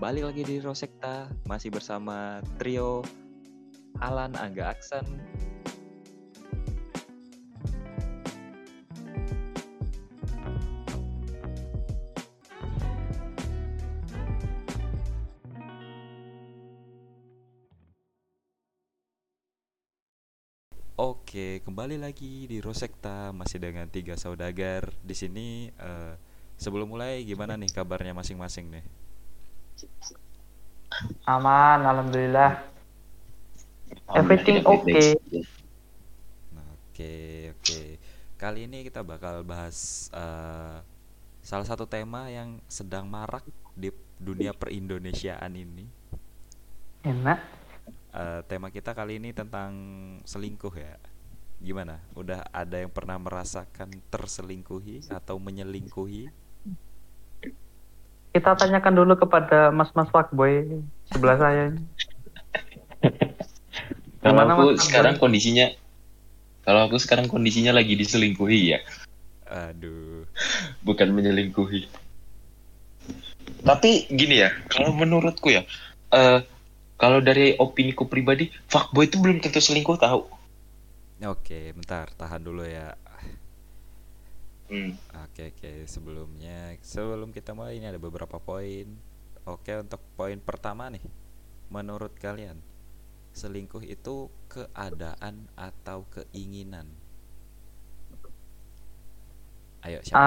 balik lagi di Rosekta masih bersama trio Alan Angga Aksan Oke, kembali lagi di Rosekta masih dengan tiga saudagar di sini. eh, sebelum mulai, gimana nih kabarnya masing-masing nih? Aman, alhamdulillah. Everything okay. Oke, oke. Kali ini kita bakal bahas eh, salah satu tema yang sedang marak di dunia perindonesiaan ini. Enak. Eh, tema kita kali ini tentang selingkuh ya. Gimana? Udah ada yang pernah merasakan terselingkuhi atau menyelingkuhi? Kita tanyakan dulu kepada mas-mas fuckboy sebelah saya. ini. Kalau aku Mas sekarang Abang? kondisinya, kalau aku sekarang kondisinya lagi diselingkuhi ya, Aduh. bukan menyelingkuhi. Tapi gini ya, kalau menurutku ya, eh kalau dari opini ku pribadi, fuckboy itu belum tentu selingkuh tahu. Oke, bentar, tahan dulu ya. Hmm. Oke oke sebelumnya sebelum kita mulai ini ada beberapa poin. Oke untuk poin pertama nih, menurut kalian selingkuh itu keadaan atau keinginan? Ayo siapa?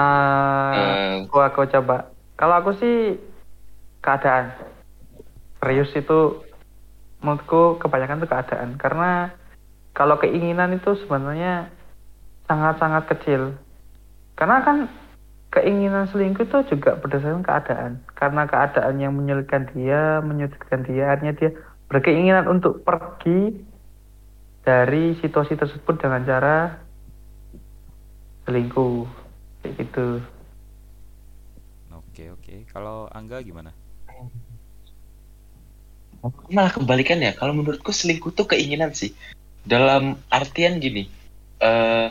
gua aku coba. Kalau aku sih keadaan. Serius itu menurutku kebanyakan itu keadaan karena kalau keinginan itu sebenarnya sangat-sangat kecil. Karena kan keinginan selingkuh itu juga berdasarkan keadaan. Karena keadaan yang menyulitkan dia, menyudutkan dia, akhirnya dia berkeinginan untuk pergi dari situasi tersebut dengan cara selingkuh. Kayak gitu. Oke oke. Kalau Angga gimana? malah kebalikan ya. Kalau menurutku selingkuh tuh keinginan sih. Dalam artian gini, eh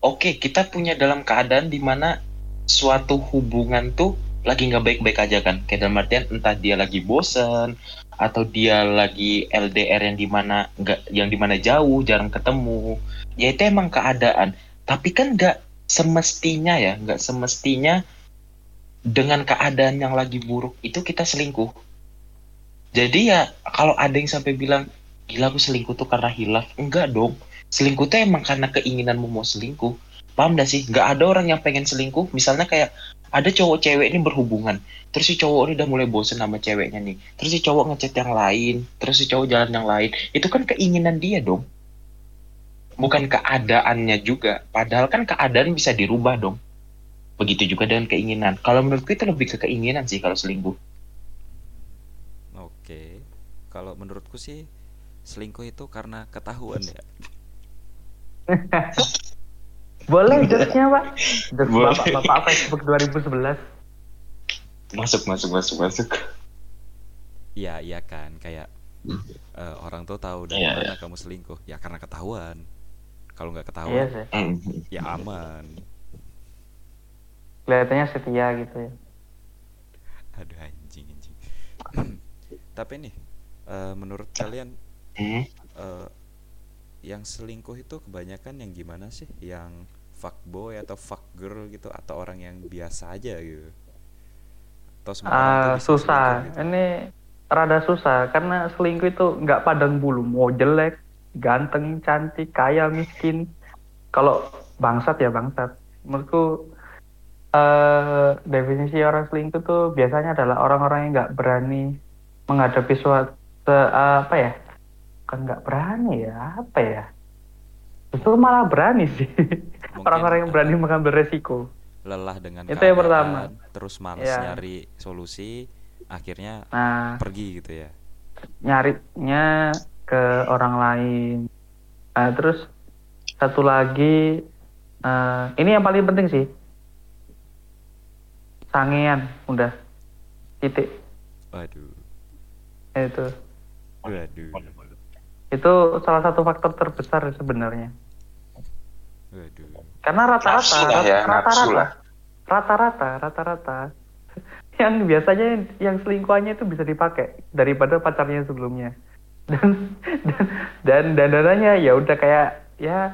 oke kita punya dalam keadaan di mana suatu hubungan tuh lagi nggak baik-baik aja kan. Kayak dalam artian entah dia lagi bosen atau dia lagi LDR yang di mana nggak yang di mana jauh jarang ketemu. Ya itu emang keadaan. Tapi kan nggak semestinya ya, nggak semestinya dengan keadaan yang lagi buruk itu kita selingkuh. Jadi ya kalau ada yang sampai bilang gila aku selingkuh tuh karena hilaf, enggak dong. Selingkuh tuh emang karena keinginanmu mau selingkuh. Paham gak sih? Nggak ada orang yang pengen selingkuh. Misalnya kayak ada cowok cewek ini berhubungan. Terus si cowok ini udah mulai bosen sama ceweknya nih. Terus si cowok ngechat yang lain. Terus si cowok jalan yang lain. Itu kan keinginan dia dong. Bukan keadaannya juga. Padahal kan keadaan bisa dirubah dong. Begitu juga dengan keinginan. Kalau menurutku itu lebih ke keinginan sih kalau selingkuh. Oke. Kalau menurutku sih selingkuh itu karena ketahuan ya. Boleh jokesnya pak? Jokes Boleh. bapak bapak Facebook 2011. Masuk, masuk, masuk, masuk. Iya iya kan kayak eh, orang tuh tahu dari Iya, mana kamu selingkuh ya karena ketahuan. Kalau nggak Iya ketahuan sih. Hmm. ya aman. Kelihatannya setia gitu ya. Aduh anjing anjing. Tapi nih eh, menurut kalian Hmm. eh, yang selingkuh itu kebanyakan yang gimana sih? Yang fuckboy atau fuck girl gitu atau orang yang biasa aja gitu? Atau semua orang tuh bisa susah. gitu? Ini rada susah karena selingkuh itu nggak padang bulu. Mau jelek, ganteng, cantik, kaya, miskin. Kalau bangsat ya bangsat. Menurutku eh definisi orang selingkuh tuh biasanya adalah orang-orang yang nggak berani menghadapi suatu apa ya? Bukan nggak berani ya, apa ya? Itu malah berani sih. Orang-orang yang berani mengambil resiko. lelah dengan Itu yang pertama. keadaan, terus males Iya. nyari solusi, akhirnya Nah, pergi gitu ya. nyarinya ke orang lain. Nah, terus satu lagi, eh, ini yang paling penting sih, sangean, udah titik Waduh, itu. waduh, Itu salah satu faktor terbesar sebenarnya. waduh. Karena rata-rata, ya, rata-rata, lah. rata-rata, rata-rata, yang biasanya yang selingkuhannya itu bisa dipakai daripada pacarnya sebelumnya dan dan dan dandanannya ya udah kayak ya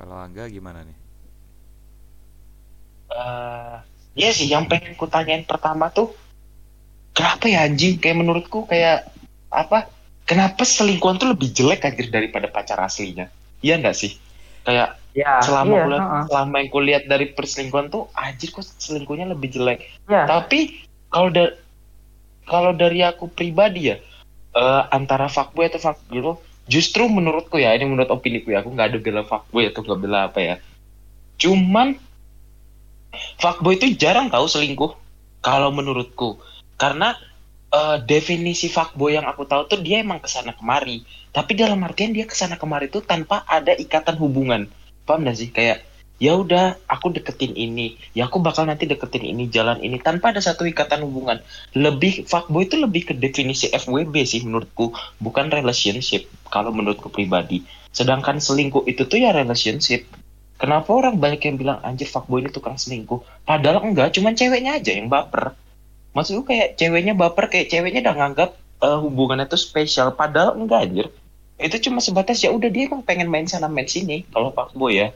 Kalau Angga gimana nih? Eh, Iya sih, yang pengen ku tanyain pertama tuh, kenapa ya anjing? Kayak menurutku kayak apa? Kenapa selingkuhan tuh lebih jelek anjir daripada pacar aslinya? Iya nggak sih? Kayak ya selama iya, kulihat, heeh. selama yang kulihat dari perselingkuhan tuh, anjir kok selingkuhnya lebih jelek. ya Tapi kalau dari kalau dari aku pribadi ya, eh, antara fuckboy atau fuckgirl, justru menurutku ya, ini menurut opini ku ya, aku nggak ada bela fuckboy atau nggak bela apa ya. Cuman fuckboy itu jarang tahu selingkuh kalau menurutku. Karena eh, definisi fuckboy yang aku tahu tuh dia emang ke sana kemari. Tapi dalam artian dia ke sana kemari tuh tanpa ada ikatan hubungan. Paham gak sih? Kayak ya udah aku deketin ini, ya aku bakal nanti deketin ini jalan ini tanpa ada satu ikatan hubungan. Lebih fuckboy itu lebih ke definisi FWB sih menurutku, bukan relationship kalau menurutku pribadi. Sedangkan selingkuh itu tuh ya relationship. Kenapa orang banyak yang bilang anjir fuckboy ini tukang selingkuh? Padahal enggak, cuman ceweknya aja yang baper. Maksudku kayak ceweknya baper, kayak ceweknya udah nganggap eh, hubungannya tuh spesial. Padahal enggak anjir. Itu cuma sebatas ya udah dia emang pengen main sana main sini kalau fuckboy ya.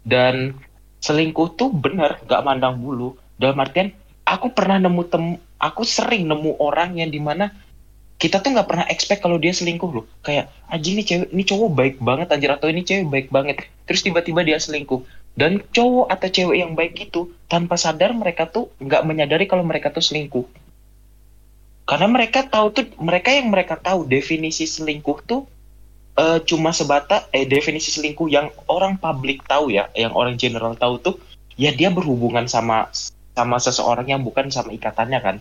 Dan selingkuh tuh bener, gak mandang bulu. Dalam artian, aku pernah nemu tem, aku sering nemu orang yang di mana kita tuh nggak pernah expect kalau dia selingkuh loh. Kayak anjing nih cewek, ini cowok baik banget anjir atau ini cewek baik banget. Terus tiba-tiba dia selingkuh. Dan cowok atau cewek yang baik itu tanpa sadar mereka tuh nggak menyadari kalau mereka tuh selingkuh. Karena mereka tahu tuh mereka yang mereka tahu definisi selingkuh tuh eh, cuma sebata eh definisi selingkuh yang orang publik tahu ya, yang orang general tahu tuh ya dia berhubungan sama sama seseorang yang bukan sama ikatannya kan.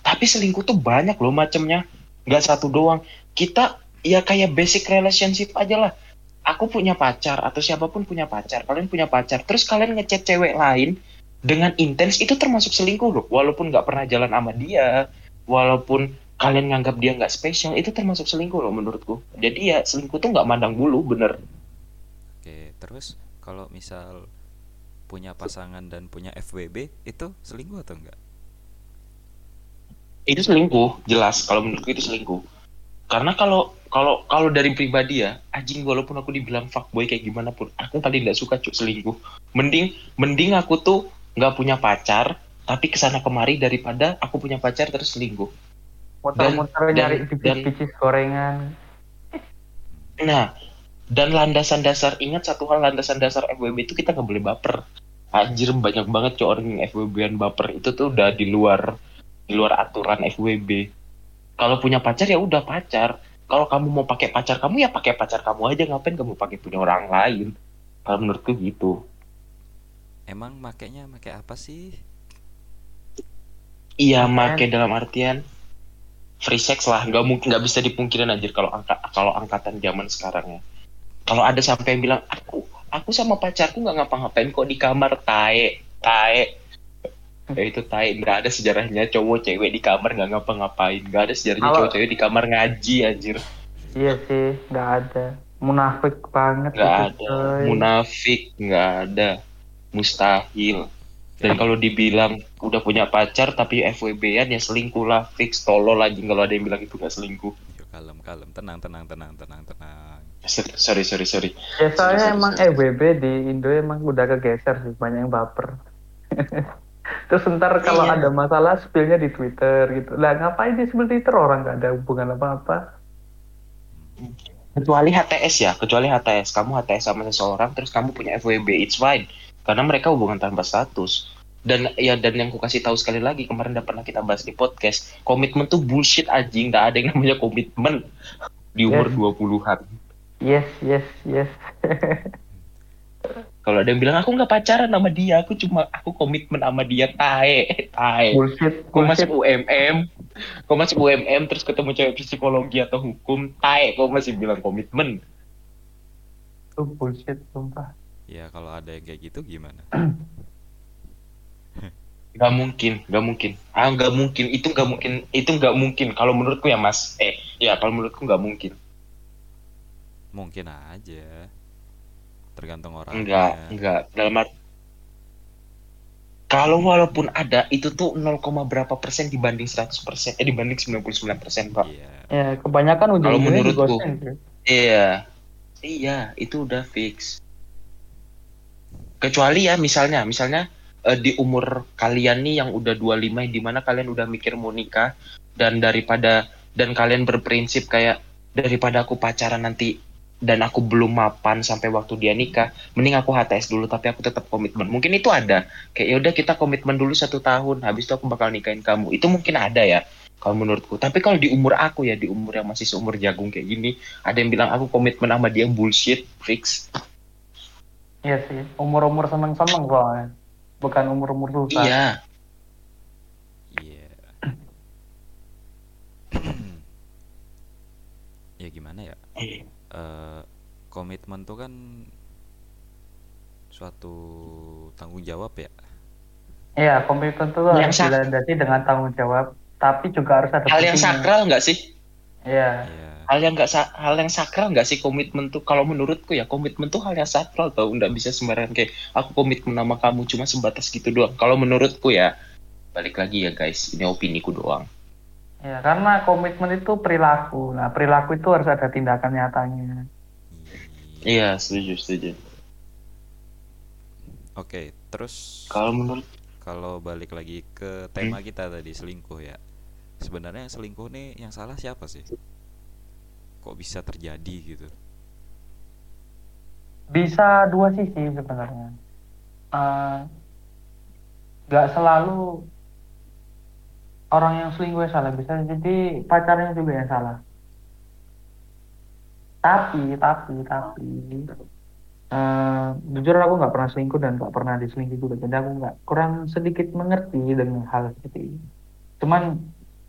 Tapi selingkuh tuh banyak loh macamnya, nggak satu doang. Kita ya kayak basic relationship aja lah. Aku punya pacar atau siapa pun punya pacar, kalian punya pacar, terus kalian ngechat cewek lain dengan intens itu termasuk selingkuh loh. Walaupun nggak pernah jalan sama dia, walaupun kalian nganggap dia nggak spesial, itu termasuk selingkuh loh menurutku. Jadi ya selingkuh tuh nggak mandang bulu, bener. Oke, terus kalau misal punya pasangan dan punya FWB itu selingkuh atau enggak? itu selingkuh jelas kalau menurutku itu selingkuh karena kalau kalau kalau dari pribadi ya anjing walaupun aku dibilang fuckboy kayak gimana pun aku paling nggak suka cuk selingkuh. Mending mending aku tuh nggak punya pacar tapi ke sana kemari daripada aku punya pacar terus selingkuh. Dan- nyari bibis-bibis gorengan. Nah dan landasan dasar ingat satu hal landasan dasar FWB itu kita nggak boleh baper. Anjir banyak banget cowok orang yang FWB-an baper. Itu tuh udah di luar di luar aturan FWB kalau punya pacar ya udah pacar kalau kamu mau pakai pacar kamu ya pakai pacar kamu aja. Ngapain kamu pakai punya orang lain? Kalau menurutku gitu. Emang makainya makai apa sih? iya make dalam artian free sex lah. Nggak mungkin nggak bisa dipungkirin anjir kalau angka kalau angkatan zaman sekarang ya. Kalau ada sampai yang bilang aku aku sama pacarku nggak ngapa-ngapain kok di kamar. Tae tae ya itu tae nggak ada sejarahnya cowok cewek di kamar nggak ngapa-ngapain. Nggak ada sejarahnya cowok cewek di kamar ngaji anjir. Iya sih nggak ada. Munafik banget nggak ada. coy. munafik nggak ada. Mustahil. Dan kalau dibilang udah punya pacar tapi FWB-an ya selingkuh lah. Fix tolol anjing kalau ada yang bilang itu nggak selingkuh. Yuk kalem kalem, tenang tenang tenang tenang tenang. sorry sorry sorry. Ya soalnya Sorry, emang sorry, sorry. EWB di Indo emang udah kegeser sih banyak yang baper terus ntar kalau Iya. ada masalah spillnya di Twitter gitu. Lah ngapain di spill Twitter? Orang nggak ada hubungan apa-apa. Kecuali HTS ya kecuali HTS kamu HTS sama seseorang terus kamu punya FWB it's fine. Karena mereka hubungan tanpa status. Dan ya dan yang ku kasih tahu sekali lagi kemarin udah pernah kita bahas di podcast komitmen tuh bullshit anjing. Nggak ada yang namanya komitmen. Di umur Yes. 20-an yes yes yes kalau ada yang bilang aku nggak pacaran sama dia aku cuma aku komitmen sama dia tae tae bullshit Kau masuk bullshit UMM, kau masuk UMM terus ketemu cewek psikologi atau hukum, tae kau masih bilang komitmen. itu bullshit sumpah Ya kalau ada yang kayak gitu gimana? Gak mungkin, gak mungkin. Ah, gak mungkin. Itu gak mungkin. Itu gak mungkin. Kalau menurutku ya mas. Eh, ya kalau menurutku gak mungkin. Mungkin aja. Tergantung orangnya. Enggak, enggak. Dalam art- kalau walaupun ada itu tuh 0, berapa persen dibanding 100 persen eh dibanding 99 persen pak Iya. Ya, kebanyakan Kalau ujung-ujungnya di menurutku. iya iya itu udah fix kecuali ya misalnya misalnya eh, di umur kalian nih yang udah 25 di mana kalian udah mikir mau nikah dan daripada dan kalian berprinsip kayak daripada aku pacaran nanti dan aku belum mapan sampai waktu dia nikah mending aku HTS dulu tapi aku tetap komitmen mungkin itu ada kayak ya udah kita komitmen dulu satu tahun habis itu aku bakal nikahin kamu itu mungkin ada ya kalau menurutku tapi kalau di umur aku ya di umur yang masih seumur jagung kayak gini ada yang bilang aku komitmen sama dia bullshit fix Iya sih, umur-umur seneng-seneng soalnya. Bukan umur-umur susah. iya Iya. ya gimana ya? Iya. Eh, komitmen tuh kan suatu tanggung jawab ya. Iya, komitmen itu Yang harus dilandasi dengan tanggung jawab, tapi juga harus ada hal yang sakral nggak sih? Iya, Iya. hal yang nggak sa- hal yang sakral nggak sih komitmen tuh? Kalau menurutku ya komitmen tuh hal yang sakral tau nggak bisa sembarangan. Kayak aku komitmen sama kamu cuma sebatas gitu doang. Kalau menurutku ya balik lagi ya guys ini opini ku doang iya, karena komitmen itu perilaku. Nah, perilaku itu harus ada tindakan nyatanya. iya setuju setuju Oke, terus kalau menurut kalau balik lagi ke tema kita tadi selingkuh ya. Sebenarnya yang selingkuh nih yang salah siapa sih? Kok bisa terjadi gitu? Bisa dua sisi sebenarnya. Eh, Nggak selalu orang yang selingkuh yang salah, bisa jadi pacarnya juga yang salah. Tapi, tapi, tapi, eh, jujur aku nggak pernah selingkuh dan nggak pernah diselingkuhi juga, jadi aku nggak kurang sedikit mengerti dengan hal seperti ini. Cuman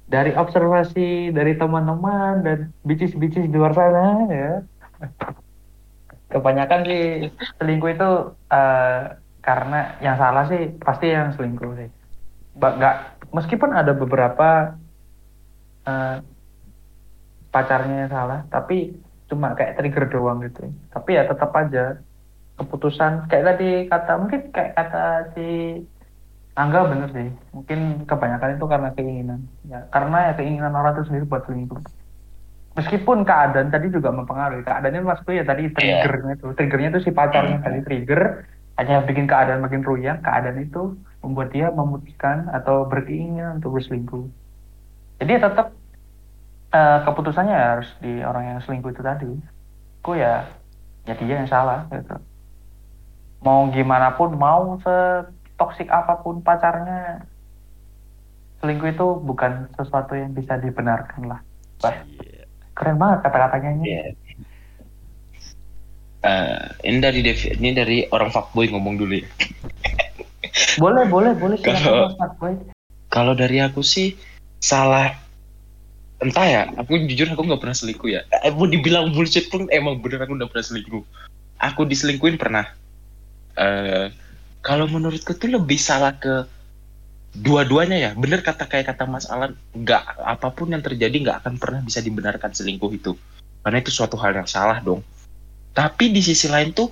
dari observasi dari teman-teman dan bicis-bicis di luar sana ya, kebanyakan sih selingkuh itu eh, karena yang salah sih pasti yang selingkuh sih. Nggak meskipun ada beberapa eh, pacarnya yang salah, tapi cuma kayak trigger doang gitu. Tapi ya tetap aja keputusan kayak tadi kata mungkin kayak kata si Angga bener sih. Mungkin kebanyakan itu karena keinginan. Ya, karena ya keinginan orang itu sendiri buat selingkuh. Meskipun keadaan tadi juga mempengaruhi. Keadaannya maksudku ya tadi triggernya itu. Triggernya itu si pacarnya tadi trigger. Hanya bikin keadaan makin ruyang. Keadaan itu membuat dia memutuskan atau berkeinginan untuk berselingkuh. Jadi tetap eh, keputusannya harus di orang yang selingkuh itu tadi. Aku ya, ya dia yang salah gitu. Mau gimana pun, mau toksik apa pun pacarnya, selingkuh itu bukan sesuatu yang bisa dibenarkan lah. Wah, keren banget kata-katanya ini. Eh, ini dari Devi, ini dari orang fuckboy ngomong dulu ya. Boleh, boleh, boleh Kalau-. Kalau dari aku sih salah entah ya, aku jujur aku nggak pernah selingkuh ya. Eh, mau dibilang bullshit pun emang bener aku nggak pernah selingkuh. Aku diselingkuhin pernah. Eh, kalau menurutku tuh lebih salah ke dua-duanya ya. Bener kata kayak kata Mas Alan, nggak apa pun yang terjadi nggak akan pernah bisa dibenarkan selingkuh itu. Karena itu suatu hal yang salah dong. Tapi di sisi lain tuh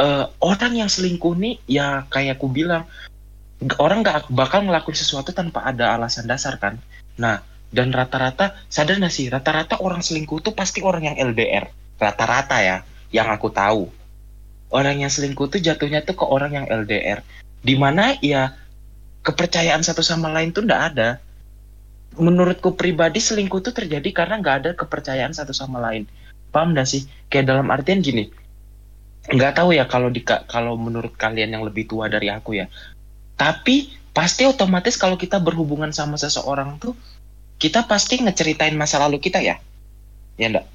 eh, orang yang selingkuh nih ya kayak aku bilang orang nggak bakal ngelakuin sesuatu tanpa ada alasan dasar kan. Nah, dan rata-rata sadar nggak sih rata-rata orang selingkuh tuh pasti orang yang LDR. Rata-rata ya, yang aku tahu. Orang yang selingkuh tuh jatuhnya tuh ke orang yang LDR. Di mana ya kepercayaan satu sama lain tuh nggak ada. Menurutku pribadi selingkuh tuh terjadi karena nggak ada kepercayaan satu sama lain. Paham nggak sih? Kayak dalam artian gini, nggak tahu ya kalau di kalau menurut kalian yang lebih tua dari aku ya. Tapi pasti otomatis kalau kita berhubungan sama seseorang tuh kita pasti ngeceritain masa lalu kita ya. Ya enggak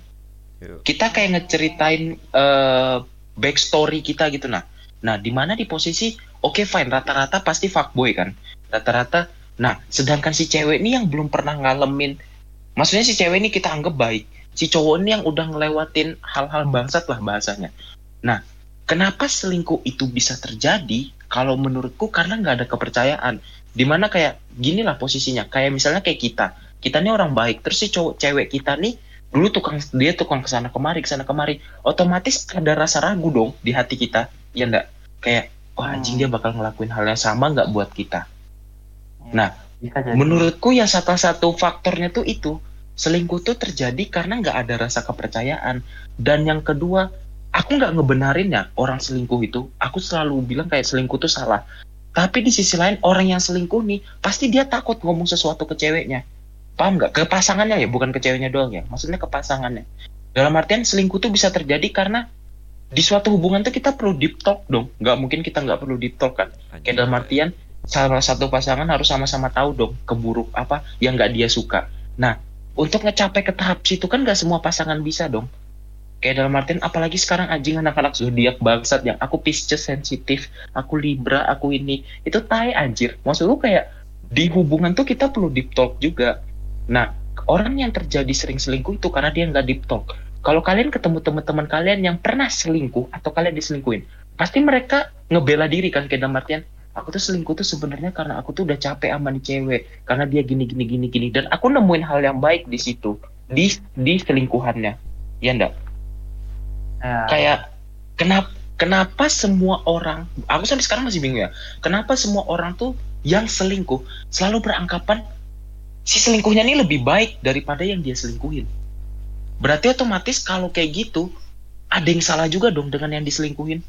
Yuk. kita kayak ngeceritain eh, backstory kita gitu nah. Nah di mana di posisi oke fine rata-rata pasti fuckboy kan. Rata-rata nah sedangkan si cewek ini yang belum pernah ngalamin maksudnya si cewek ini kita anggap baik. Si cowok ini yang udah ngelewatin hal-hal bangsat lah bahasanya nah kenapa selingkuh itu bisa terjadi kalau menurutku karena nggak ada kepercayaan? Di mana kayak gini lah posisinya. Kayak misalnya kayak kita. Kita nih orang baik terus si cowok cewek kita nih dulu tukang dia tukang ke sana kemari ke sana kemari. Otomatis ada rasa ragu dong di hati kita ya enggak kayak wah anjing Hmm. dia bakal ngelakuin hal yang sama nggak buat kita? Nah, bisa jadi. menurutku ya salah satu faktornya tuh itu. Selingkuh tuh terjadi karena nggak ada rasa kepercayaan. Dan yang kedua aku nggak ngebenarin ya orang selingkuh itu. Aku selalu bilang kayak selingkuh tuh salah. Tapi di sisi lain orang yang selingkuh nih pasti dia takut ngomong sesuatu ke ceweknya. Paham nggak? Ke pasangannya ya bukan ke ceweknya doang ya. Maksudnya ke pasangannya. Dalam artian selingkuh tuh bisa terjadi karena di suatu hubungan tuh kita perlu deep talk dong. Nggak mungkin kita nggak perlu deep talk kan. Kayak dalam artian salah satu pasangan harus sama-sama tahu dong keburuk apa yang nggak dia suka. Nah, untuk ngecapai ke tahap situ kan nggak semua pasangan bisa dong. Kayak dalam artian apalagi sekarang anjing anak-anak zodiak bangsat yang aku Pisces sensitif, aku Libra, aku ini itu tai anjir. Maksud lu kayak di hubungan tuh kita perlu deep talk juga. Nah, orang yang terjadi sering selingkuh itu karena dia nggak deep talk. Kalau kalian ketemu teman-teman kalian yang pernah selingkuh atau kalian diselingkuhin, pasti mereka ngebela diri kan kayak dalam artian aku tuh selingkuh tuh sebenarnya karena aku tuh udah capek sama nih cewek karena dia gini gini gini gini dan aku nemuin hal yang baik di situ di di selingkuhannya ya enggak ya, kayak kenapa kenapa semua orang aku sampai sekarang masih bingung ya kenapa semua orang tuh yang selingkuh selalu beranggapan si selingkuhnya ini lebih baik daripada yang dia selingkuhin? Berarti otomatis kalau kayak gitu ada yang salah juga dong dengan yang diselingkuhin.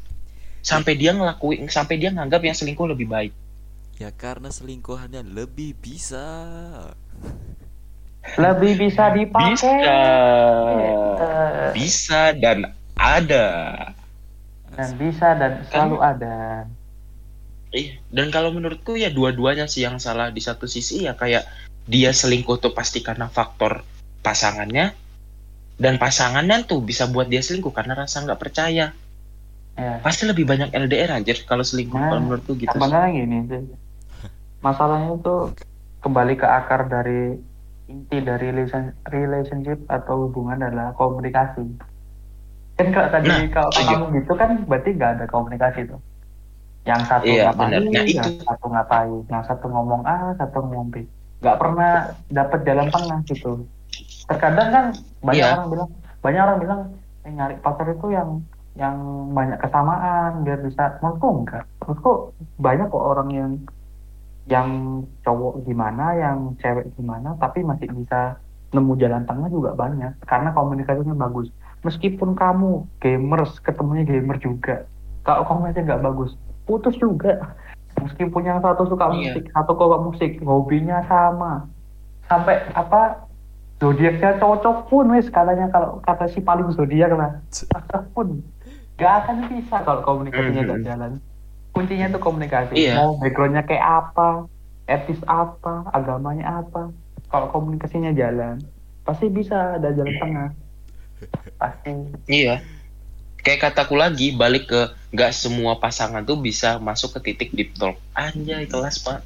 Sampai dia ngelakuin sampai dia nganggap yang selingkuh lebih baik. Ya karena selingkuhannya lebih bisa. lebih bisa dipakai. Bisa. Eh, bisa dan ada. Dan bisa dan selalu ada. Iya, dan kalau menurutku ya dua-duanya sih yang salah di satu sisi ya kayak dia selingkuh tuh pasti karena faktor pasangannya dan pasangannya tuh bisa buat dia selingkuh karena rasa nggak percaya. ya. Pasti lebih banyak LDR anjir kalau selingkuh Nah, kalau menurutku gitu. sebenarnya gini masalahnya itu kembali ke akar dari inti dari relation- relationship atau hubungan adalah komunikasi kan kalau tadi Nah, kalau kamu gitu kan berarti nggak ada komunikasi tuh. Yang satu Iya, ngapain. Nah, yang itu. satu ngapain yang satu ngomong A satu ngomong B. Nggak pernah dapat jalan tengah gitu. Terkadang kan banyak Iya. orang bilang banyak orang bilang eh, nyari pacar itu yang yang banyak kesamaan biar bisa. Menurutku enggak. Menurutku banyak kok orang yang yang cowok gimana yang cewek gimana tapi masih bisa nemu jalan tengah juga banyak. Karena komunikasinya bagus meskipun kamu gamers ketemunya gamer juga kalau komunikasinya nggak bagus. Putus juga. Meskipun yang satu suka Iya. musik satu suka musik hobinya sama. Sampai apa zodiaknya cocok pun wes katanya kalau kata si paling zodiak lah. Cocok pun. Nggak akan bisa kalau komunikasinya nggak jalan. Kuncinya tuh komunikasi. Iya. mau backgroundnya kayak apa etis apa agamanya apa. Kalau komunikasinya jalan pasti bisa ada jalan tengah pasti Iya. Kayak kataku lagi balik ke nggak semua pasangan tuh bisa masuk ke titik deep talk. Anjay kelas pak.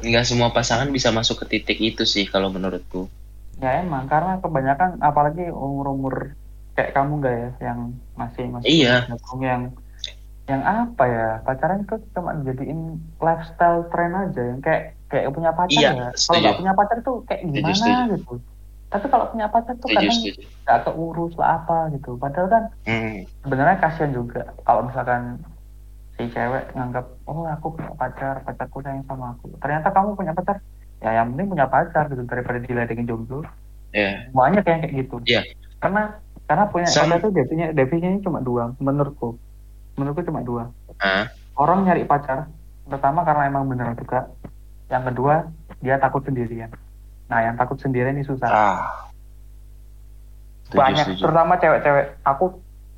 Nggak semua pasangan bisa masuk ke titik itu sih kalau menurutku. ya emang karena kebanyakan apalagi umur umur kayak kamu gak ya yang masih masih Iya. yang yang apa ya pacaran itu cuma jadiin lifestyle tren aja yang kayak kayak punya pacar Iya, ya kalau setuju. nggak punya pacar tuh kayak Setuju, gimana setuju. gitu tapi kalau punya pacar tuh kadang nggak keurus lah apa gitu. Padahal kan Hmm. sebenarnya kasihan juga kalau misalkan si cewek nganggap oh aku punya pacar pacarku sayang sama aku. Ternyata kamu punya pacar? Ya yang penting punya pacar gitu daripada diledengin jomblo. Ya. banyak yang kayak gitu. Iya. karena karena punya Sama- pacar itu definisinya definisinya cuma dua menurutku. Menurutku cuma dua. Ah. orang nyari pacar pertama karena emang beneran suka. Yang kedua dia takut sendirian nah yang takut sendirian ini susah. Ah. Setuju, banyak setuju. terutama cewek-cewek. Aku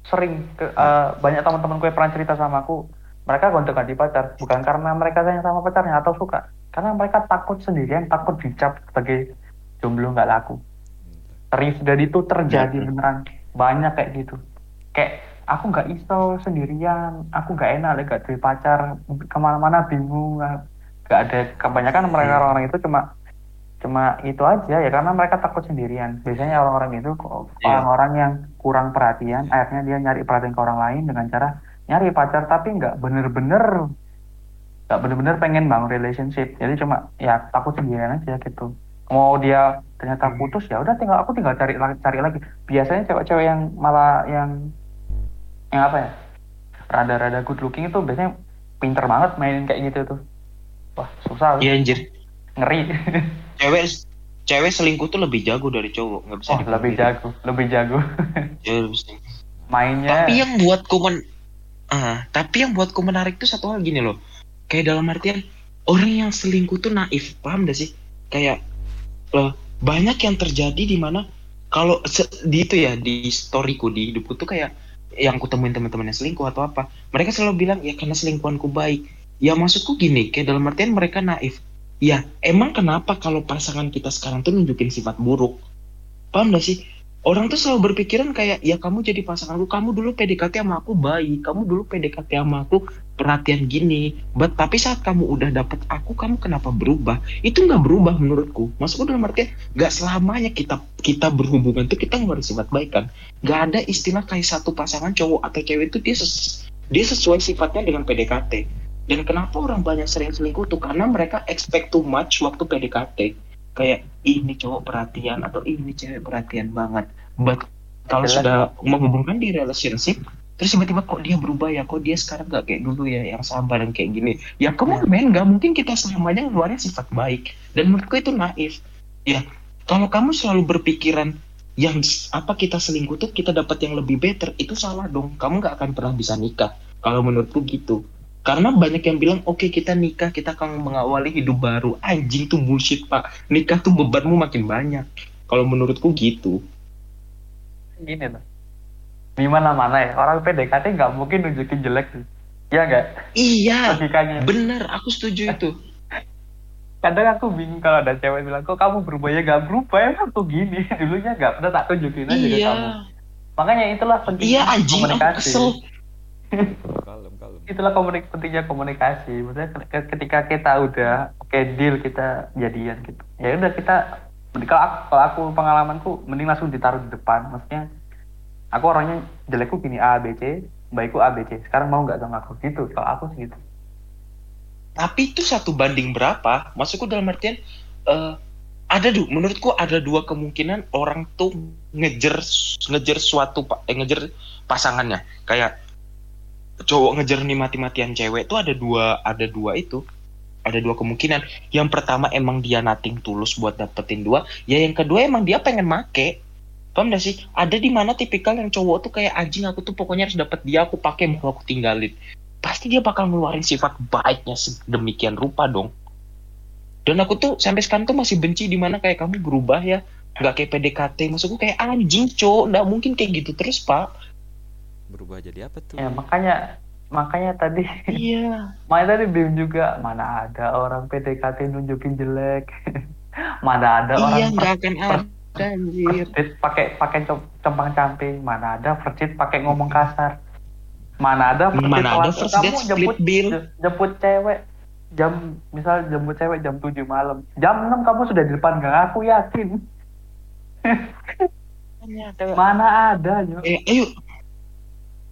sering ke, eh, banyak teman-temanku yang pernah cerita sama aku. Mereka gonta ganti pacar bukan karena mereka sayang sama pacarnya atau suka. Karena mereka takut sendirian takut dicap sebagai jomblo nggak laku. Serius dan itu terjadi Mhm. beneran. Banyak kayak gitu. Kayak aku nggak iso sendirian. Aku nggak enak lagi gak pacar. Ke mana-mana bingung nggak ada. Kebanyakan mereka Hmm. orang-orang itu cuma cuma itu aja ya karena mereka takut sendirian. Biasanya orang-orang itu Iya. orang-orang yang kurang perhatian akhirnya dia nyari perhatian ke orang lain dengan cara nyari pacar tapi nggak bener-bener nggak bener-bener pengen bangun relationship. Jadi cuma ya takut sendirian aja gitu. Mau dia ternyata Hmm. putus ya udah tinggal aku tinggal cari lagi cari lagi. Biasanya cewek-cewek yang malah yang yang apa ya rada-rada good looking itu biasanya pinter banget mainin kayak gitu tuh. Wah susah. Iya anjir. ngeri Cewek cewek selingkuh tuh lebih jago dari cowok, nggak bisa oh lebih dipungkiri. jago lebih jago lebih jago. mainnya Tapi yang buatku men ah, tapi yang buatku menarik tuh satu hal gini loh. Kayak dalam artian orang yang selingkuh tuh naif, paham gak sih? Kayak eh, banyak yang terjadi di mana kalau di itu ya di storyku di hidupku tuh kayak yang kutemuin teman-teman yang selingkuh atau apa, mereka selalu bilang ya karena selingkuhanku baik. Ya maksudku gini, kayak dalam artian mereka naif. Ya emang kenapa kalau pasangan kita sekarang tuh nunjukin sifat buruk? Paham gak sih? Orang tuh selalu berpikiran kayak ya kamu jadi pasanganku, kamu dulu PDKT sama aku baik, kamu dulu PDKT sama aku perhatian gini. But tapi saat kamu udah dapet aku, kamu kenapa berubah? Itu nggak berubah menurutku. Maksudku dalam artian nggak selamanya kita kita berhubungan tuh kita ngeluarin sifat baik kan. Nggak ada istilah kayak satu pasangan cowok atau cewek itu dia ses- dia sesuai sifatnya dengan PDKT. Dan kenapa orang banyak sering selingkuh tuh karena mereka expect too much waktu PDKT kayak ini cowok perhatian atau ini cewek perhatian banget. But kalau sudah menghubungkan di relationship, terus tiba-tiba kok dia berubah ya, kok dia sekarang gak kayak dulu ya, yang sabar dan kayak gini. Ya kamu men, gak mungkin kita selamanya ngeluarin sifat baik. Dan menurutku itu naif. Ya, kalau kamu selalu berpikiran yang apa kita selingkuh tuh kita dapat yang lebih better, itu salah dong. Kamu gak akan pernah bisa nikah. Kalau menurutku gitu. Karena banyak yang bilang, oke kita nikah, kita akan mengawali hidup baru. Anjing tuh bullshit pak. Nikah tuh bebanmu makin banyak. Kalau menurutku gitu. gini loh di mana mana ya orang PDKT nggak mungkin nunjukin jelek sih ya nggak Iya, logikanya bener. Aku setuju itu. kadang aku bingung kalau ada cewek bilang kok kamu berubah ya nggak berubah emang tuh gini dulunya nggak pernah tak tunjukin aja ke Iya, kamu makanya itulah pentingnya iya anjing. Aku komunikasi kesel. itulah komunik pentingnya komunikasi. Maksudnya ke- ketika kita udah oke deal kita jadian gitu. Ya udah kita kalau aku, kalau aku pengalamanku mending langsung ditaruh di depan. Maksudnya aku orangnya jelekku gini A B C baikku A B C. Sekarang mau nggak sama aku gitu. Kalau aku sih gitu. Tapi itu satu banding berapa? Maksudku dalam artian eh, ada du, menurutku ada dua kemungkinan orang tuh ngejer ngejer suatu eh, ngejer pasangannya. Kayak cowok ngejer nih mati-matian cewek tuh ada dua ada dua itu. Ada dua kemungkinan. Yang pertama emang dia nating tulus buat dapetin dua. Ya yang kedua emang dia pengen make. Paham gak sih? Ada di mana tipikal yang cowok tuh kayak anjing aku tuh pokoknya harus dapet dia aku pakai mau aku tinggalin pasti dia bakal ngeluarin sifat baiknya sedemikian rupa dong. Dan aku tuh sampai sekarang tuh masih benci di mana kayak kamu berubah ya, nggak kayak PDKT. Maksudku kayak anjing cowok, nggak mungkin kayak gitu terus pak. Berubah jadi apa tuh ya makanya makanya tadi Iya. makanya tadi bingung juga mana ada orang PDKT nunjukin jelek mana ada Iya orang nggak akan ada anjir. Pakai pakai compang camping, mana ada date pakai ngomong kasar. Mana ada first Mana ada first kamu jemput bill. je- jemput cewek jam misal jemput cewek jam 7 malam. Jam 6 kamu sudah di depan gang aku yakin. Mana ada yo. Eh, ayo.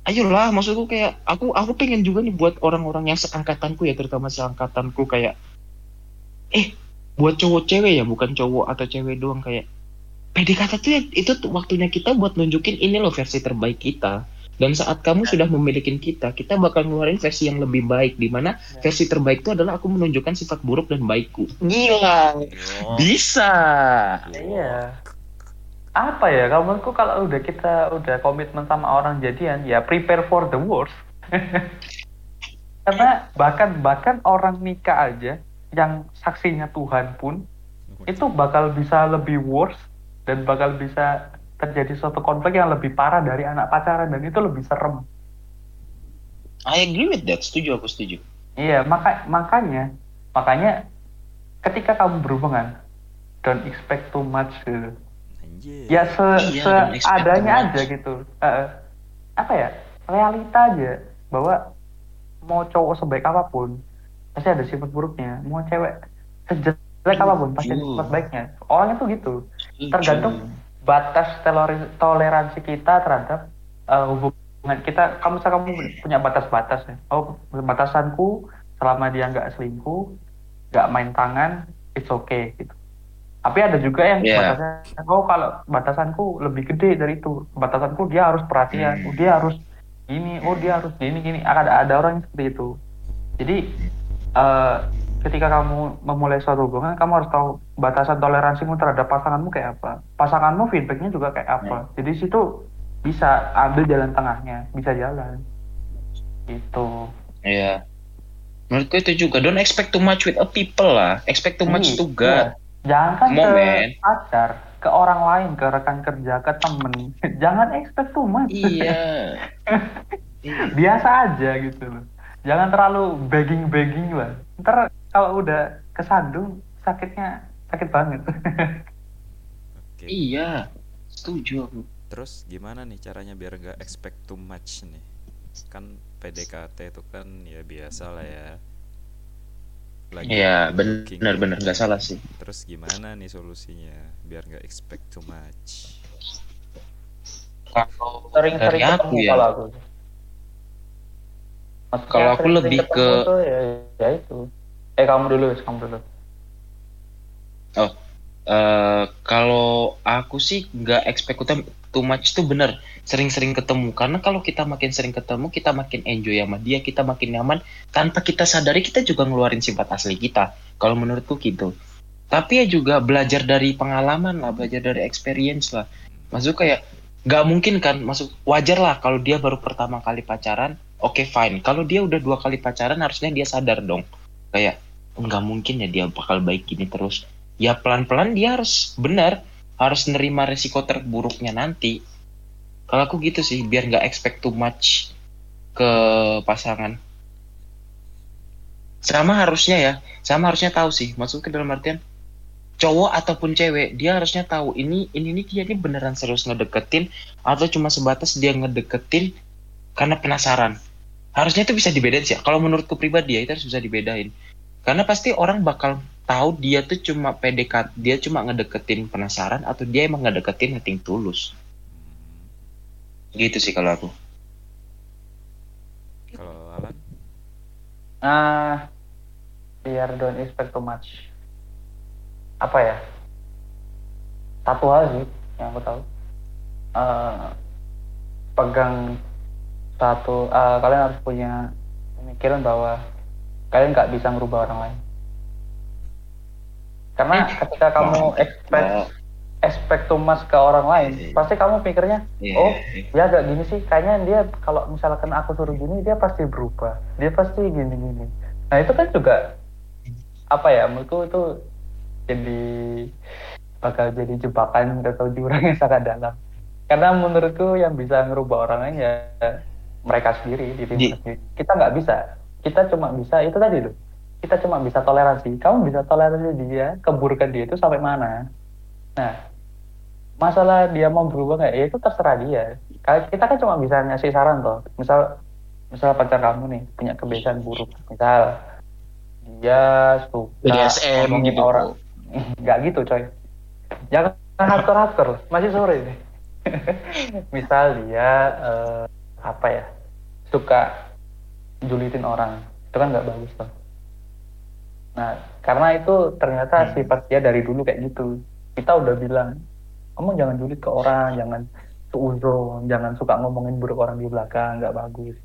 Ayolah, maksudku kayak aku aku pengen juga nih buat orang-orang yang seangkatanku ya, terutama seangkatanku kayak eh buat cowok cewek ya, bukan cowok atau cewek doang kayak PDKT tuh ya, itu tuh waktunya kita buat nunjukin ini loh versi terbaik kita. Dan saat kamu sudah memiliki kita, kita bakal ngeluarin versi yang lebih baik di mana versi terbaik itu adalah aku menunjukkan sifat buruk dan baikku. Gila. Wow. Bisa. Iya. Apa ya kalau menurutku kalau udah kita udah komitmen sama orang jadian ya prepare for the worst. Karena bahkan bahkan orang nikah aja yang saksinya Tuhan pun itu bakal bisa lebih worse dan bakal bisa terjadi suatu konflik yang lebih parah dari anak pacaran dan itu lebih serem. I agree with that. Setuju aku setuju. Iya, maka makanya makanya ketika kamu berhubungan don't expect too much gitu. Anjir Ya se, Iya, too much. aja gitu. Eh, apa ya? Realita aja bahwa mau cowok sebaik apa pun pasti ada sifat buruknya. Mau cewek sejelek apa pun pasti ada sifat baiknya. Orang itu gitu. Setuju. Tergantung batas toler- toleransi kita terhadap eh, hubungan kita kamu kamu punya batas-batas ya oh batasanku selama dia nggak selingkuh nggak main tangan it's okay gitu tapi ada juga yang Yeah. batasnya oh kalau batasanku lebih gede dari itu batasanku dia harus perhatian Hmm. dia harus ini oh dia harus gini gini ada ada orang yang seperti itu jadi eh, ketika kamu memulai suatu hubungan kamu harus tahu batasan toleransimu terhadap pasanganmu kayak apa pasanganmu feedbacknya juga kayak apa jadi situ bisa ambil jalan tengahnya bisa jalan gitu Iya. Menurutku itu juga don't expect too much with a people lah. Expect too much Iya, to God. Jangan kan ke man. pacar ke orang lain ke rekan kerja ke temen jangan expect too much Iya. Iya. biasa aja gitu loh jangan terlalu begging begging lah ntar kalau udah kesandung sakitnya sakit banget Oke. Iya. Setuju aku. Terus gimana nih caranya biar nggak expect too much nih? Kan PDKT itu kan ya biasa lah ya. Lagi Iya, benar-benar gitu. nggak salah sih. Terus gimana nih solusinya biar nggak expect too much? Kalau sering-sering ketemu ya. kalau aku Maksudnya Kalau aku lebih ke- tuh ya, ya itu eh kamu dulu kamu dulu Eh, kalau aku sih nggak expect too- much itu bener sering-sering ketemu. Karena kalau kita makin sering ketemu kita makin enjoy sama dia kita makin nyaman tanpa kita sadari kita juga ngeluarin sifat asli kita kalau menurutku gitu. Tapi ya juga belajar dari pengalaman lah belajar dari experience lah. Maksud kayak nggak mungkin kan masuk wajar lah kalau dia baru pertama kali pacaran oke fine. Kalau dia udah dua kali pacaran harusnya dia sadar dong. Kayak nggak mungkin ya dia bakal baik gini terus. Ya pelan-pelan dia harus benar harus nerima resiko terburuknya nanti. Kalau aku gitu sih biar nggak expect too much ke pasangan. Sama harusnya ya sama harusnya tahu sih ke dalam artian cowok ataupun cewek dia harusnya tahu ini ini nih dia ini beneran serius ngedeketin atau cuma sebatas dia ngedeketin karena penasaran. Harusnya itu bisa dibedain sih kalau menurutku pribadi ya itu harus bisa dibedain. Karena pasti orang bakal tahu dia tuh cuma PDKT dia cuma ngedeketin penasaran atau dia emang ngedeketin nothing tulus? Gitu sih kalau aku. Kalau Alan? nah biar don't expect too much. Apa ya? Satu hal sih yang aku tahu. Eh, pegang satu eh, kalian harus punya pemikiran bahwa kalian nggak bisa merubah orang lain karena ketika kamu expect expect too much ke orang lain pasti kamu pikirnya iya. oh ya agak gini sih kayaknya dia kalau misalkan aku suruh gini dia pasti berubah dia pasti gini gini nah itu kan juga apa ya menurutku itu jadi bakal jadi jebakan atau jurang yang sangat dalam. Karena menurutku yang bisa ngerubah orang lain ya mereka sendiri diri Di- mereka sendiri. Kita nggak bisa kita cuma bisa itu tadi loh kita cuma bisa toleransi. Kamu bisa toleransi dia keburukan dia itu sampai mana? Nah masalah dia mau berubah nggak ya itu terserah dia. Kita kan cuma bisa ngasih saran toh. Misal misal pacar kamu nih punya kebiasaan buruk. Misal dia suka BDSM ngomongin gitu. orang. Nggak gitu coy. Jangan hardcore hardcore loh. masih sore nih misal dia eh, apa ya suka julitin orang. Itu kan nggak bagus tuh nah karena itu ternyata Hmm. sifat dia dari dulu kayak gitu kita udah bilang kamu jangan julid ke orang jangan suuzon jangan suka ngomongin buruk orang di belakang nggak bagus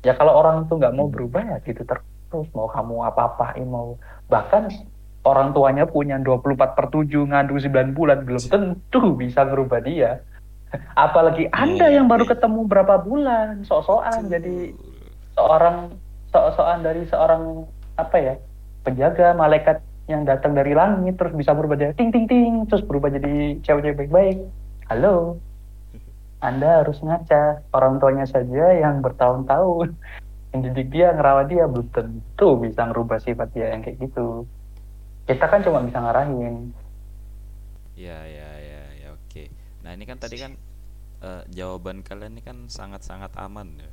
ya kalau orang itu nggak mau Hmm. berubah ya gitu terus mau kamu apa-apain mau bahkan orang tuanya punya 24 per 7 ngandung 9 bulan belum tentu bisa ngerubah dia apalagi anda Iya, yang baru iya. ketemu berapa bulan sok-sokan jadi seorang sok-sokan dari seorang apa ya penjaga malaikat yang datang dari langit terus bisa berubah jadi ting ting ting terus berubah jadi cewek-cewek baik-baik halo anda harus ngaca orang tuanya saja yang bertahun-tahun mendidik dia ngerawat dia belum tentu bisa ngerubah sifat dia yang kayak gitu kita kan cuma bisa ngarahin Ya, ya, ya, ya, oke. Nah, ini kan tadi kan eh, jawaban kalian ini kan sangat-sangat aman ya.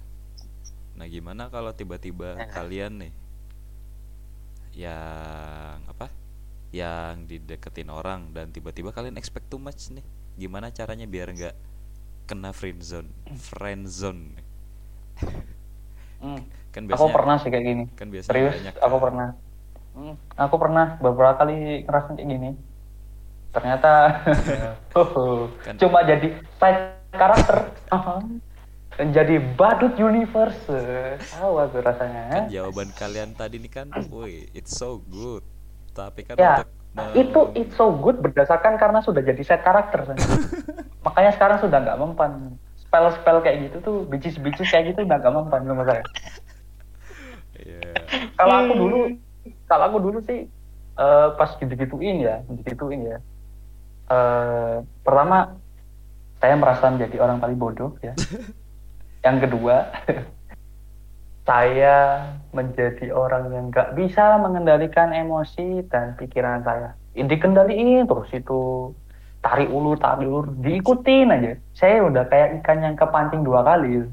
Nah, gimana kalau tiba-tiba Nah. kalian nih yang apa? Yang dideketin orang dan tiba-tiba kalian expect too much nih. Gimana caranya biar nggak kena friend zone? Friend zone. Hmm, Kan aku biasanya pernah sih kayak gini kan biasanya serius banyak aku kan. pernah Hmm, aku pernah beberapa kali ngerasain kayak gini ternyata Kan- cuma jadi side karakter menjadi badut universe. Awas tuh rasanya. kan jawaban kalian tadi ini kan woi it's so good tapi kan Ya, untuk itu it's so good berdasarkan karena sudah jadi set karakter. Makanya sekarang sudah nggak mempan. Spell-spell kayak gitu tuh, bicis-bicis kayak gitu udah nggak mempan sama saya. Iya. Kalau aku dulu, kalau aku dulu sih eh, pas gitu-gituin ya, gitu-gituin ya. Eh, pertama, saya merasa menjadi orang paling bodoh ya. Yang kedua, saya menjadi orang yang nggak bisa mengendalikan emosi dan pikiran saya. Dikendaliin terus itu tarik ulur, tarik ulur, diikutin aja. Saya udah kayak ikan yang kepancing dua kali.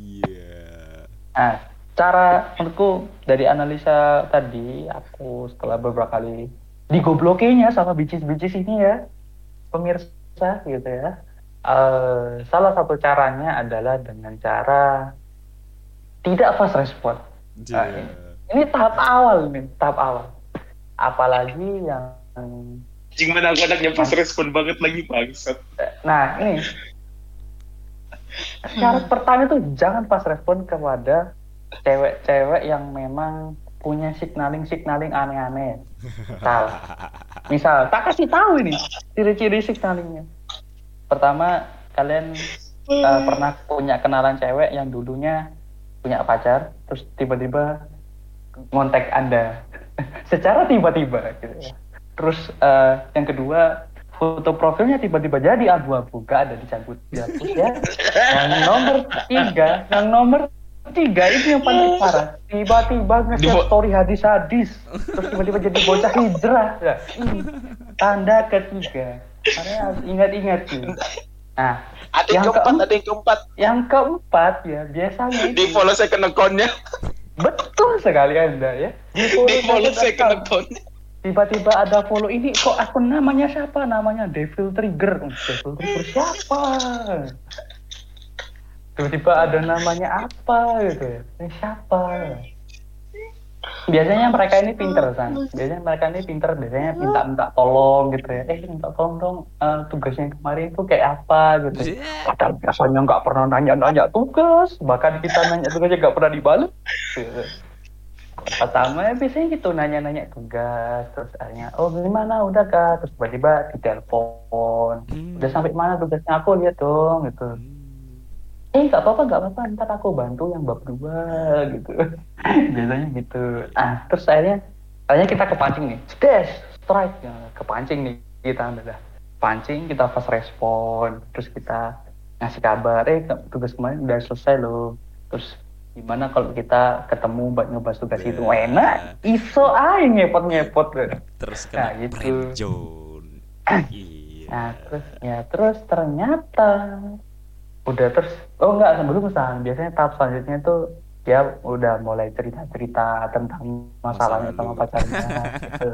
Iya. Nah, cara menurutku dari analisa tadi, aku setelah beberapa kali digoblokinya sama bicis-bicis ini ya, pemirsa gitu ya. Eh, salah satu caranya adalah dengan cara tidak fast respon. Nah, Iya. Ini tahap awal nih, tahap awal. Apalagi yang Anjing mana aku anaknya pas respon banget lagi bangsat. Nah, ini syarat pertama itu jangan pas respon kepada cewek-cewek yang memang punya signaling signaling aneh-aneh. Salah. Misal, tak kasih tahu ini ciri-ciri signalingnya. Pertama, kalian eh, pernah punya kenalan cewek yang dulunya punya pacar, terus tiba-tiba ngontek Anda secara tiba-tiba gitu ya. Terus eh, yang kedua, foto profilnya tiba-tiba jadi abu-abu, gak ada dicabut. Ya, terus ya. Yang nomor tiga, yang nomor tiga itu yang paling parah. Tiba-tiba nge-share Dibo- story hadis-hadis, terus tiba-tiba jadi bocah hijrah. Ya, ini tanda ketiga. Harus ingat-ingat sih. Nah, Ada Yang yang keempat, keem- ada yang keempat. yang keempat ya biasanya itu Di follow second account-nya. betul sekali anda ya. Di follow Di follow second second account. account-nya. tiba-tiba ada follow ini kok akun namanya siapa namanya Devil Trigger Oh, Devil Trigger siapa tiba-tiba ada namanya apa gitu ya siapa biasanya mereka ini pinter kan biasanya mereka ini pinter biasanya minta-minta tolong gitu ya. Eh minta tolong dong eh, tugasnya kemarin itu kayak apa gitu. Padahal biasanya nggak pernah nanya-nanya tugas. Bahkan kita nanya tugasnya nggak pernah dibalik gitu. Pertama ya biasanya gitu nanya-nanya tugas. Terus akhirnya oh gimana? Udah kak? Terus tiba-tiba ditelepon Hmm. udah sampai mana tugasnya? Aku lihat dong gitu. Hmm. Eh nggak apa-apa nggak apa-apa ntar aku bantu yang bab dua gitu biasanya gitu ah terus akhirnya akhirnya kita kepancing nih dash strike ya, kepancing nih kita udah pancing kita fast respon terus kita ngasih kabar eh tugas kemarin udah selesai loh terus gimana kalau kita ketemu buat ngebahas tugas itu Ya. enak iso aja ngepot ngepot terus Nah, kena gitu. friend zone. Iya. Nah, terus ya terus ternyata udah terus oh enggak sebelum ke sana biasanya tahap selanjutnya tuh ya udah mulai cerita-cerita tentang masalahnya Masalah sama pacarnya gitu.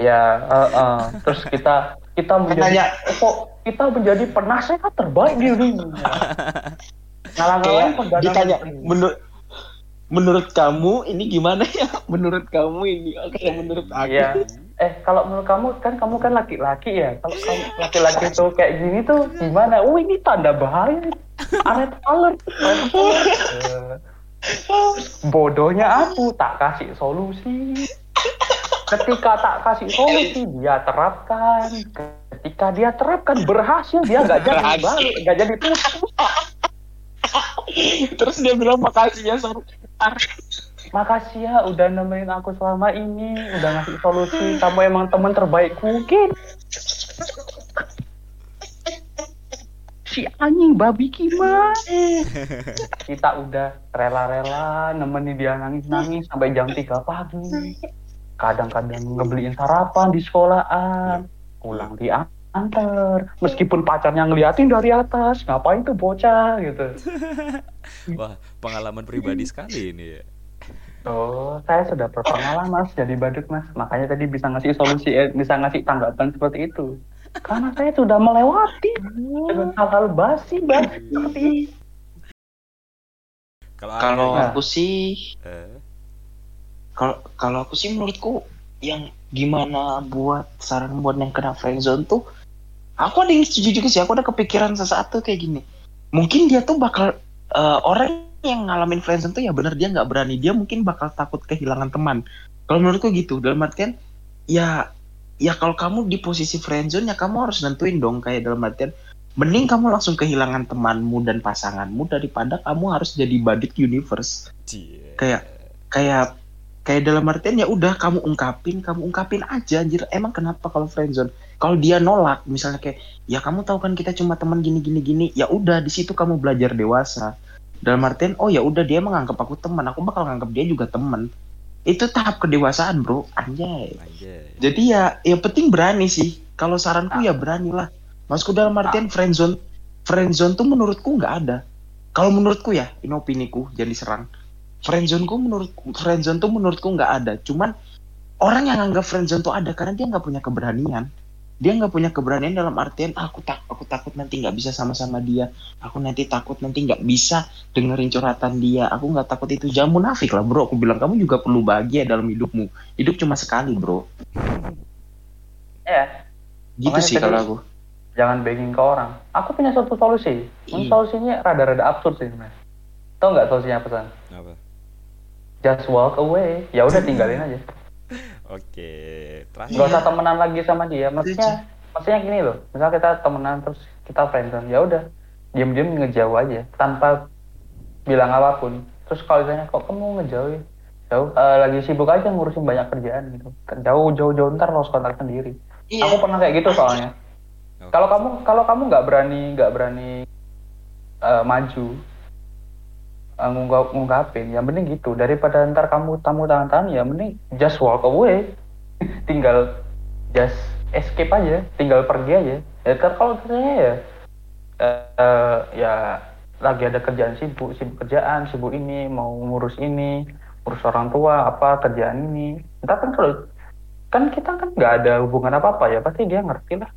Ya, eh, eh. terus kita kita menjadi kok kita menjadi penasehat terbaik di dunia. Ngalang-ngalang ditanya menurut menurut kamu ini gimana ya? Menurut kamu ini oke menurut aku. Iya. Eh, kalau menurut kamu kan kamu kan laki-laki ya. Kalau kamu laki-laki tuh kayak gini tuh gimana? Oh, ini tanda bahaya. Red alert. Red alert. Bodohnya aku tak kasih solusi. Ketika tak kasih solusi dia terapkan. Ketika dia terapkan berhasil dia nggak jadi balik, nggak jadi putus. Terus dia bilang makasih ya Sar. Makasih ya udah nemenin aku selama ini, udah ngasih solusi. Kamu emang teman terbaikku. Gitu. Si anjing babi kima. Kita udah rela-rela nemenin dia nangis-nangis sampai jam 3 pagi. Kadang-kadang ngebeliin sarapan di sekolahan. Pulang diantar. Meskipun pacarnya ngeliatin dari atas. Ngapain tuh bocah gitu. Wah, pengalaman pribadi sekali ini ya. Oh, saya sudah berpengalaman mas jadi badut mas. Makanya tadi bisa ngasih solusi, eh, bisa ngasih tanggapan seperti itu. Karena saya sudah melewati dengan hal-hal basi basi seperti ini. Kalau Kalau aku sih eh, kalau kalau aku sih menurutku yang gimana buat saran buat yang kena friendzone tuh aku ada yang setuju juga sih aku ada kepikiran sesaat tuh kayak gini mungkin dia tuh bakal eh, orang yang ngalamin friendzone tuh ya bener dia nggak berani. Dia mungkin bakal takut kehilangan teman. Kalau menurutku gitu dalam artian ya ya kalau kamu di posisi friendzone ya kamu harus nentuin dong. Kayak dalam artian mending kamu langsung kehilangan temanmu dan pasanganmu daripada kamu harus jadi badut universe. Cie. kayak kayak kayak dalam artian ya udah kamu ungkapin kamu ungkapin aja anjir. Emang kenapa kalau friendzone kalau dia nolak misalnya kayak ya kamu tahu kan kita cuma teman gini gini gini. Ya udah di situ kamu belajar dewasa dalam artian oh ya udah dia menganggap aku teman. Aku bakal nganggap dia juga teman. Itu tahap kedewasaan bro. Anjay. Anjay. jadi ya yang penting berani sih. Kalau saranku ya beranilah maksudku dalam artian friendzone friendzone tuh menurutku nggak ada. Kalau menurutku ya ini opiniku jangan diserang. Friendzoneku menurut friendzone tuh menurutku nggak ada. Cuman orang yang anggap friendzone tuh ada karena dia nggak punya keberanian dia nggak punya keberanian dalam artian "Ah, aku tak aku takut nanti nggak bisa sama-sama dia aku nanti takut nanti nggak bisa dengerin curhatan dia aku nggak takut itu jangan munafik lah bro aku bilang kamu juga perlu bahagia dalam hidupmu hidup cuma sekali bro Ya, gitu Makanya sih kalau aku jangan begging ke orang. Aku punya satu solusi. Ini Iya. solusinya rada-rada absurd sih sebenarnya. Tahu nggak solusinya apa San? Apa? Just walk away. Ya udah tinggalin aja. Oke, terakhir. Iya. usah temenan lagi sama dia. Maksudnya, maksudnya gini loh. Misal kita temenan terus kita friendzone, ya udah diam-diam ngejauh aja tanpa bilang apa pun. Terus kalau ditanya kok kamu ngejauh? Jauh, eh, lagi sibuk aja ngurusin banyak kerjaan gitu. Jauh, jauh, jauh ntar lost kontak sendiri. Iya. Aku pernah kayak gitu soalnya. Kalau kamu kalau kamu nggak berani nggak berani eh, maju eh, ngungkap, ngungkapin, ya mending gitu daripada ntar kamu tamu tangan-tangan ya mending just walk away, tinggal just escape aja, tinggal pergi aja. Ya ntar kalau saya ya eh, eh, ya lagi ada kerjaan sibuk, sibuk kerjaan, sibuk ini mau ngurus ini, ngurus orang tua apa kerjaan ini. Ntar kan kalau kan kita kan nggak ada hubungan apa apa ya pasti dia ngerti lah.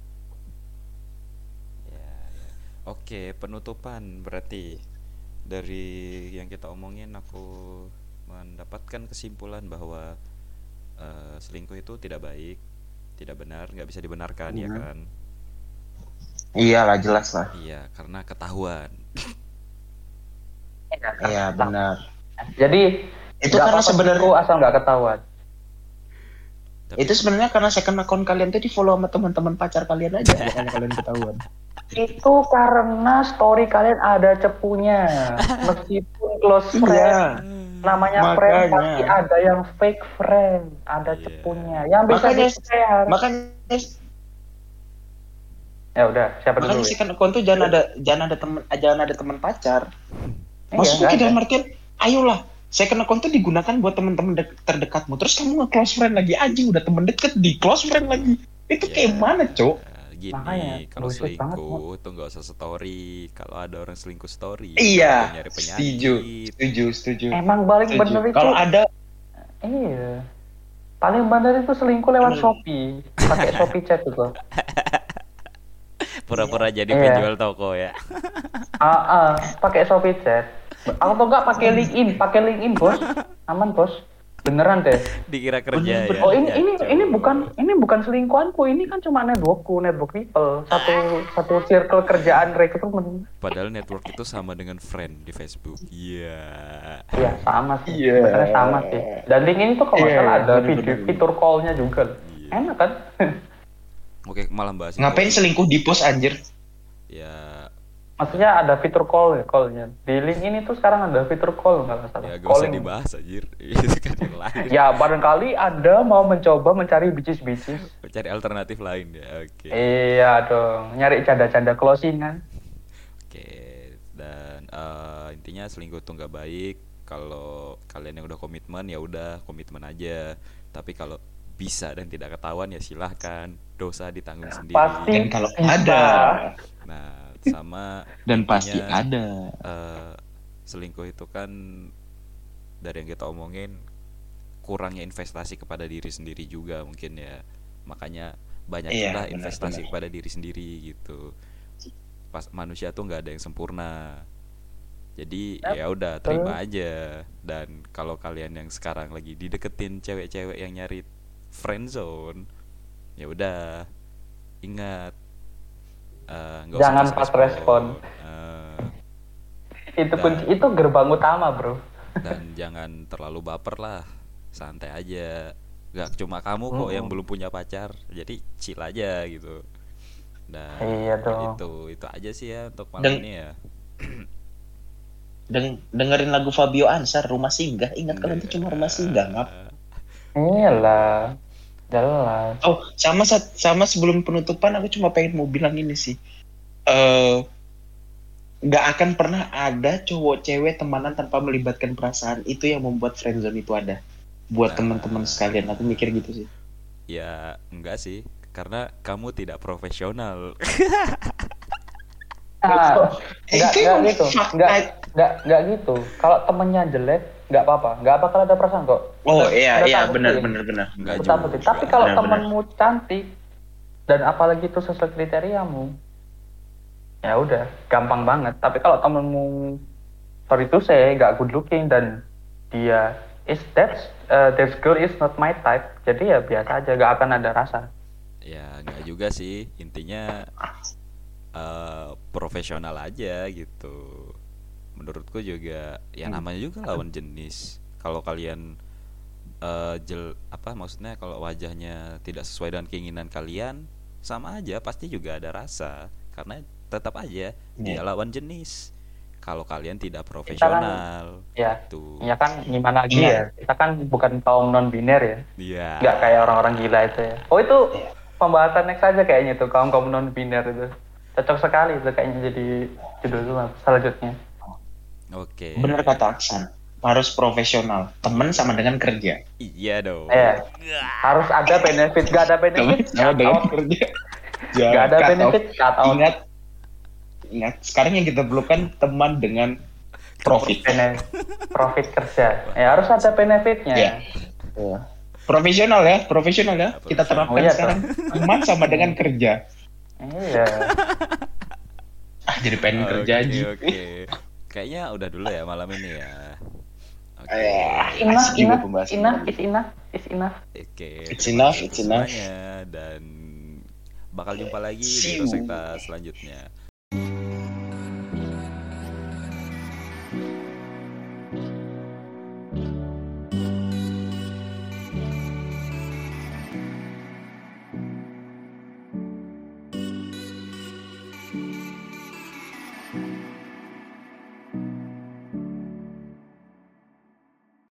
Ya, ya. Oke, penutupan berarti dari yang kita omongin aku mendapatkan kesimpulan bahwa eh, selingkuh itu tidak baik, tidak benar, nggak bisa dibenarkan ya Mhm. kan? iyalah jelas lah Iya, karena ketahuan. iya benar Jadi itu karena sebenarnya asal nggak ketahuan. Tapi itu sebenarnya karena second account kalian tuh di follow sama teman-teman pacar kalian aja makanya kalian ketahuan Itu karena story kalian ada cepunya. Meskipun close friend, iya namanya friend Makanya. pasti ada yang fake friend, ada Iya. cepunya. Yang bisa Makanya- di-share. makanya Ya udah, siapa dulu? makanya ya? second account tuh jangan ada jangan ada teman jangan ada teman pacar Iya, kita ada. artian ayolah second account tuh digunakan buat teman-teman dek- terdekatmu terus kamu nge-close friend lagi anjing udah temen deket di close friend lagi itu Ya, kayak mana cok Gini, Makanya, kalau banget, selingkuh tuh nggak usah story. Kalau ada orang selingkuh story, iya nyari setuju penyakit. setuju setuju Emang paling setuju. bener itu. kalau ada Iya. Paling bener itu selingkuh lewat. Shopee. Pakai Shopee chat itu. Pura-pura jadi Iya. penjual toko ya. Ah, ah, pakai Shopee chat. Atau enggak pakai LinkedIn, pakai LinkedIn, Bos. Aman, Bos. Beneran deh. Dikira kerja ya. Oh, ini Ya, ini ini bukan ini bukan selingkuhanku, ini kan cuma networkku, network people. Satu satu circle kerjaan rekrutmen. Padahal network itu sama dengan friend di Facebook. Iya. Iya, sama sih. Iya. Sama sih. Dan LinkedIn itu kalau nggak Iya, salah ada video fitur call-nya juga. Iya. Enak kan? Oke, malam bahas ngapain itu. selingkuh di pos anjir Ya, Maksudnya ada fitur call ya, call-nya. Di LinkedIn itu sekarang ada fitur call nggak salah. ya gak usah Calling. dibahas anjir. Itu kan yang lain. Ya, barangkali Anda mau mencoba mencari bisnis-bisnis. Cari alternatif lain ya. Oke. Iya dong, nyari canda-canda closingan. Oke. Dan eh, intinya selingkuh tuh nggak baik. Kalau kalian yang udah komitmen ya udah komitmen aja. Tapi kalau bisa dan tidak ketahuan ya silahkan dosa ditanggung sendiri. Pasti. dan kalau ada Nah, sama dan pasti ada. eh, selingkuh itu kan dari yang kita omongin kurangnya investasi kepada diri sendiri juga mungkin ya. Makanya banyak Iya, investasi benar. kepada diri sendiri gitu. Pas manusia tuh nggak ada yang sempurna. Jadi Yap, ya udah terima aja. Dan kalau kalian yang sekarang lagi dideketin cewek-cewek yang nyari friend zone ya udah ingat eh, usah Jangan fast respon. Eh, itu Dan- kunci itu gerbang utama bro. Dan jangan terlalu baper lah santai aja. Gak cuma kamu kok yang Mm-mm. belum punya pacar jadi chill aja gitu. Dan Iya itu itu aja sih ya untuk malam Dan- ini ya. Deng dengerin lagu Fabio Ansar Rumah Singgah. Ingat kalau itu cuma Rumah Singgah ngap iyalah jelas Oh, sama sama sebelum penutupan aku cuma pengen mau bilang ini sih. Eh nggak akan pernah ada cowok cewek temanan tanpa melibatkan perasaan. Itu yang membuat friendzone itu ada. Buat Nah. teman-teman sekalian, aku mikir gitu sih. ya enggak sih karena kamu tidak profesional ah, Eh, nggak itu nggak emang gitu. fakta. nggak nggak nggak gitu. Kalau temennya jelek nggak apa-apa. Nggak bakal ada perasaan kok. Oh Udah- iya udah iya benar benar benar. Enggak juga. tapi kalau Benar-benar. temenmu cantik dan apalagi itu sesuai kriteriamu ya udah gampang banget. Tapi kalau temenmu sorry to say nggak good looking dan dia is that uh, this girl is not my type jadi ya biasa aja nggak akan ada rasa. Ya enggak juga sih. Intinya eh, profesional aja gitu. Menurutku juga ya Hmm. namanya juga lawan jenis. Kalau kalian eh, jel apa maksudnya kalau wajahnya tidak sesuai dengan keinginan kalian sama aja pasti juga ada rasa. Karena tetap aja dia Iya. lawan jenis. Kalau kalian tidak profesional ya tuh ya kan gimana lagi Iya. ya? Kita kan bukan kaum non biner ya. Iya. Nggak kayak orang-orang gila itu ya. Oh itu pembahasan next aja kayaknya tuh kaum kaum non biner itu cocok sekali itu kayaknya jadi judul selanjutnya oke Benar kata Aksan. Harus profesional. Temen sama dengan kerja. iya dong eh harus ada benefit nggak ada Temen benefit sama cut dengan kerja. nggak ada Cut off. benefit cut out Ingat ingat sekarang yang kita perlukan teman dengan profit. Profit kerja ya harus ada benefitnya Iya. Iya. Profesional ya, profesional ya. Kita terapkan Oh, iya, sekarang. Teman sama dengan kerja. Iya jadi pengen Oke, kerja aja. Oke. Kayaknya udah dulu ya malam ini ya. Oke. Eh, enough enough enough is enough is enough Oke. It's terima enough, it's enough. semuanya dan bakal jumpa lagi See di you. sekta selanjutnya.